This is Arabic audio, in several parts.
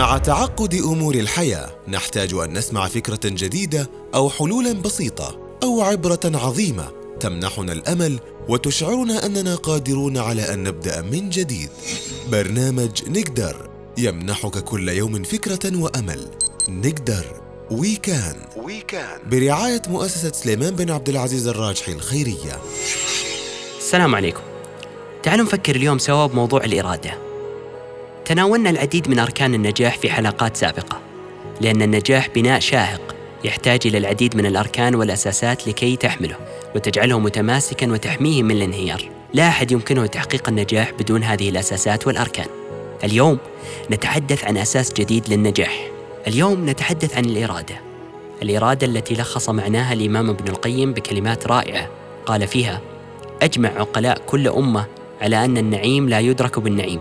مع تعقد أمور الحياة نحتاج أن نسمع فكرة جديدة أو حلولا بسيطة أو عبرة عظيمة تمنحنا الأمل وتشعرنا أننا قادرون على أن نبدأ من جديد. برنامج نقدر يمنحك كل يوم فكرة وأمل. نقدر وي كان وي كان برعاية مؤسسة سليمان بن عبد العزيز الراجحي الخيرية. السلام عليكم. تعالوا نفكر اليوم سوا بموضوع الإرادة. تناولنا العديد من أركان النجاح في حلقات سابقة لأن النجاح بناء شاهق يحتاج إلى العديد من الأركان والأساسات لكي تحمله وتجعله متماسكا وتحميه من الانهيار. لا أحد يمكنه تحقيق النجاح بدون هذه الأساسات والأركان. اليوم نتحدث عن أساس جديد للنجاح. اليوم نتحدث عن الإرادة. الإرادة التي لخص معناها الإمام ابن القيم بكلمات رائعة. قال فيها أجمع عقلاء كل أمة على أن النعيم لا يدرك بالنعيم.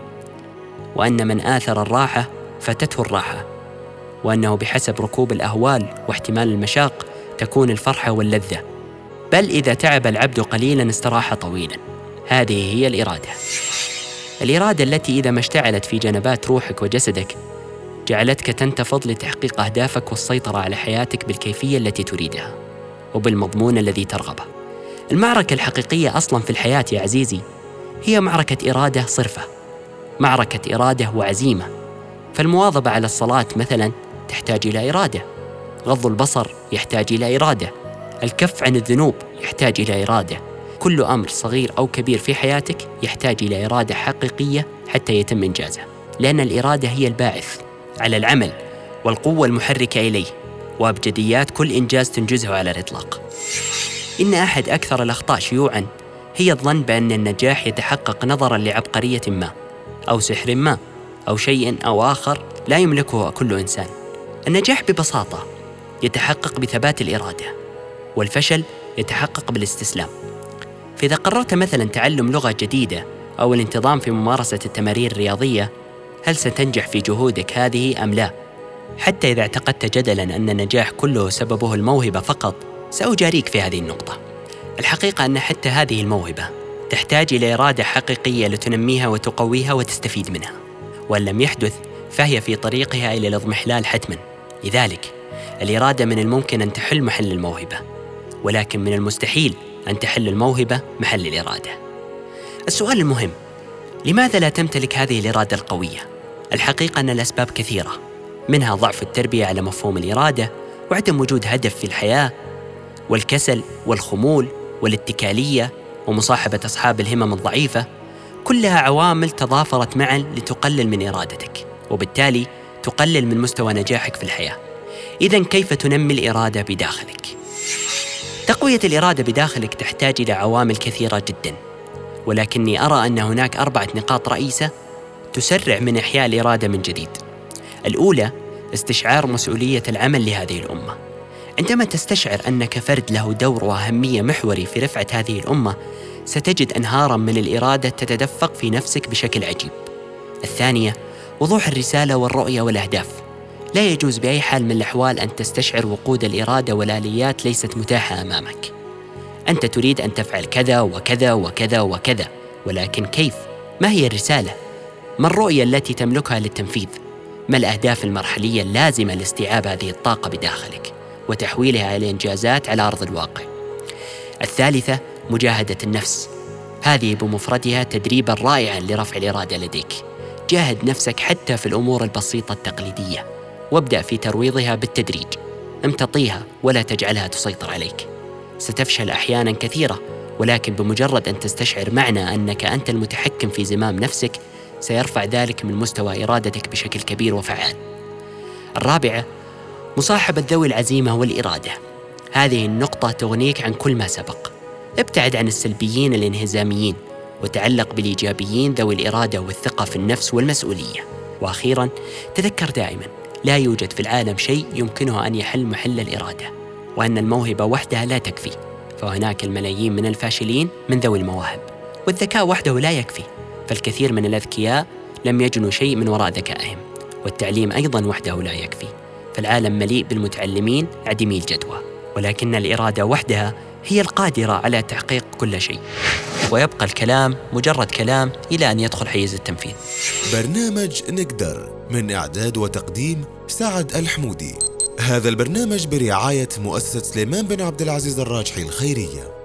وأن من آثر الراحة فاتته الراحة وأنه بحسب ركوب الأهوال واحتمال المشاق تكون الفرحة واللذة. بل إذا تعب العبد قليلا استراح طويلا. هذه هي الإرادة. الإرادة التي إذا ما اشتعلت في جنبات روحك وجسدك جعلتك تنتفض لتحقيق أهدافك والسيطرة على حياتك بالكيفية التي تريدها وبالمضمون الذي ترغبه. المعركة الحقيقية أصلا في الحياة يا عزيزي هي معركة إرادة صرفة. معركة إرادة وعزيمة. فالمواظبة على الصلاة مثلا تحتاج إلى إرادة. غض البصر يحتاج إلى إرادة. الكف عن الذنوب يحتاج إلى إرادة. كل أمر صغير أو كبير في حياتك يحتاج إلى إرادة حقيقية حتى يتم إنجازه. لأن الإرادة هي الباعث على العمل والقوة المحركة إليه. وأبجديات كل إنجاز تنجزه على الإطلاق. إن أحد أكثر الأخطاء شيوعاً هي الظن بأن النجاح يتحقق نظراً لعبقرية ما. أو سحر ما أو شيء أو آخر لا يملكه كل إنسان. النجاح ببساطة يتحقق بثبات الإرادة والفشل يتحقق بالاستسلام. فإذا قررت مثلا تعلم لغة جديدة أو الانتظام في ممارسة التمارين الرياضية هل ستنجح في جهودك هذه أم لا؟ حتى إذا اعتقدت جدلا أن النجاح كله سببه الموهبة فقط سأجاريك في هذه النقطة. الحقيقة أن حتى هذه الموهبة تحتاج إلى إرادة حقيقية لتنميها وتقويها وتستفيد منها. وإن لم يحدث فهي في طريقها إلى الاضمحلال حتما. لذلك الإرادة من الممكن أن تحل محل الموهبة، ولكن من المستحيل أن تحل الموهبة محل الإرادة. السؤال المهم: لماذا لا تمتلك هذه الإرادة القوية؟ الحقيقة أن الأسباب كثيرة، منها ضعف التربية على مفهوم الإرادة، وعدم وجود هدف في الحياة، والكسل والخمول والاتكالية ومصاحبة أصحاب الهمم الضعيفة كلها عوامل تضافرت معا لتقلل من إرادتك وبالتالي تقلل من مستوى نجاحك في الحياة. اذا كيف تنمي الإرادة بداخلك؟ تقوية الإرادة بداخلك تحتاج إلى عوامل كثيرة جدا ولكني أرى أن هناك أربعة نقاط رئيسة تسرع من إحياء الإرادة من جديد. الأولى استشعار مسؤولية العمل لهذه الأمة. عندما تستشعر أنك فرد له دور وأهمية محوري في رفعة هذه الأمة ستجد أنهارا من الإرادة تتدفق في نفسك بشكل عجيب. الثانية وضوح الرسالة والرؤية والأهداف. لا يجوز بأي حال من الأحوال أن تستشعر وقود الإرادة والآليات ليست متاحة أمامك. أنت تريد أن تفعل كذا وكذا وكذا وكذا، ولكن كيف؟ ما هي الرسالة؟ ما الرؤية التي تملكها للتنفيذ؟ ما الأهداف المرحلية اللازمة لاستيعاب هذه الطاقة بداخلك؟ وتحويلها إلى إنجازات على أرض الواقع. الثالثة مجاهدة النفس. هذه بمفردها تدريبا رائعا لرفع الإرادة لديك. جاهد نفسك حتى في الأمور البسيطة التقليدية، وابدأ في ترويضها بالتدريج. امتطيها ولا تجعلها تسيطر عليك. ستفشل أحيانا كثيرة، ولكن بمجرد أن تستشعر معنى أنك أنت المتحكم في زمام نفسك، سيرفع ذلك من مستوى إرادتك بشكل كبير وفعال. الرابعة مصاحبة ذوي العزيمة والإرادة. هذه النقطة تغنيك عن كل ما سبق. ابتعد عن السلبيين الانهزاميين وتعلق بالإيجابيين ذوي الإرادة والثقة في النفس والمسؤولية. وأخيرا تذكر دائما لا يوجد في العالم شيء يمكنه أن يحل محل الإرادة وأن الموهبة وحدها لا تكفي. فهناك الملايين من الفاشلين من ذوي المواهب والذكاء وحده لا يكفي. فالكثير من الأذكياء لم يجنوا شيء من وراء ذكائهم والتعليم أيضا وحده لا يكفي. فالعالم مليء بالمتعلمين عديمي الجدوى ولكن الإرادة وحدها هي القادرة على تحقيق كل شيء. ويبقى الكلام مجرد كلام إلى أن يدخل حيز التنفيذ. برنامج نقدر من إعداد وتقديم سعد الحمودي. هذا البرنامج برعاية مؤسسة سليمان بن عبد العزيز الراجحي الخيرية.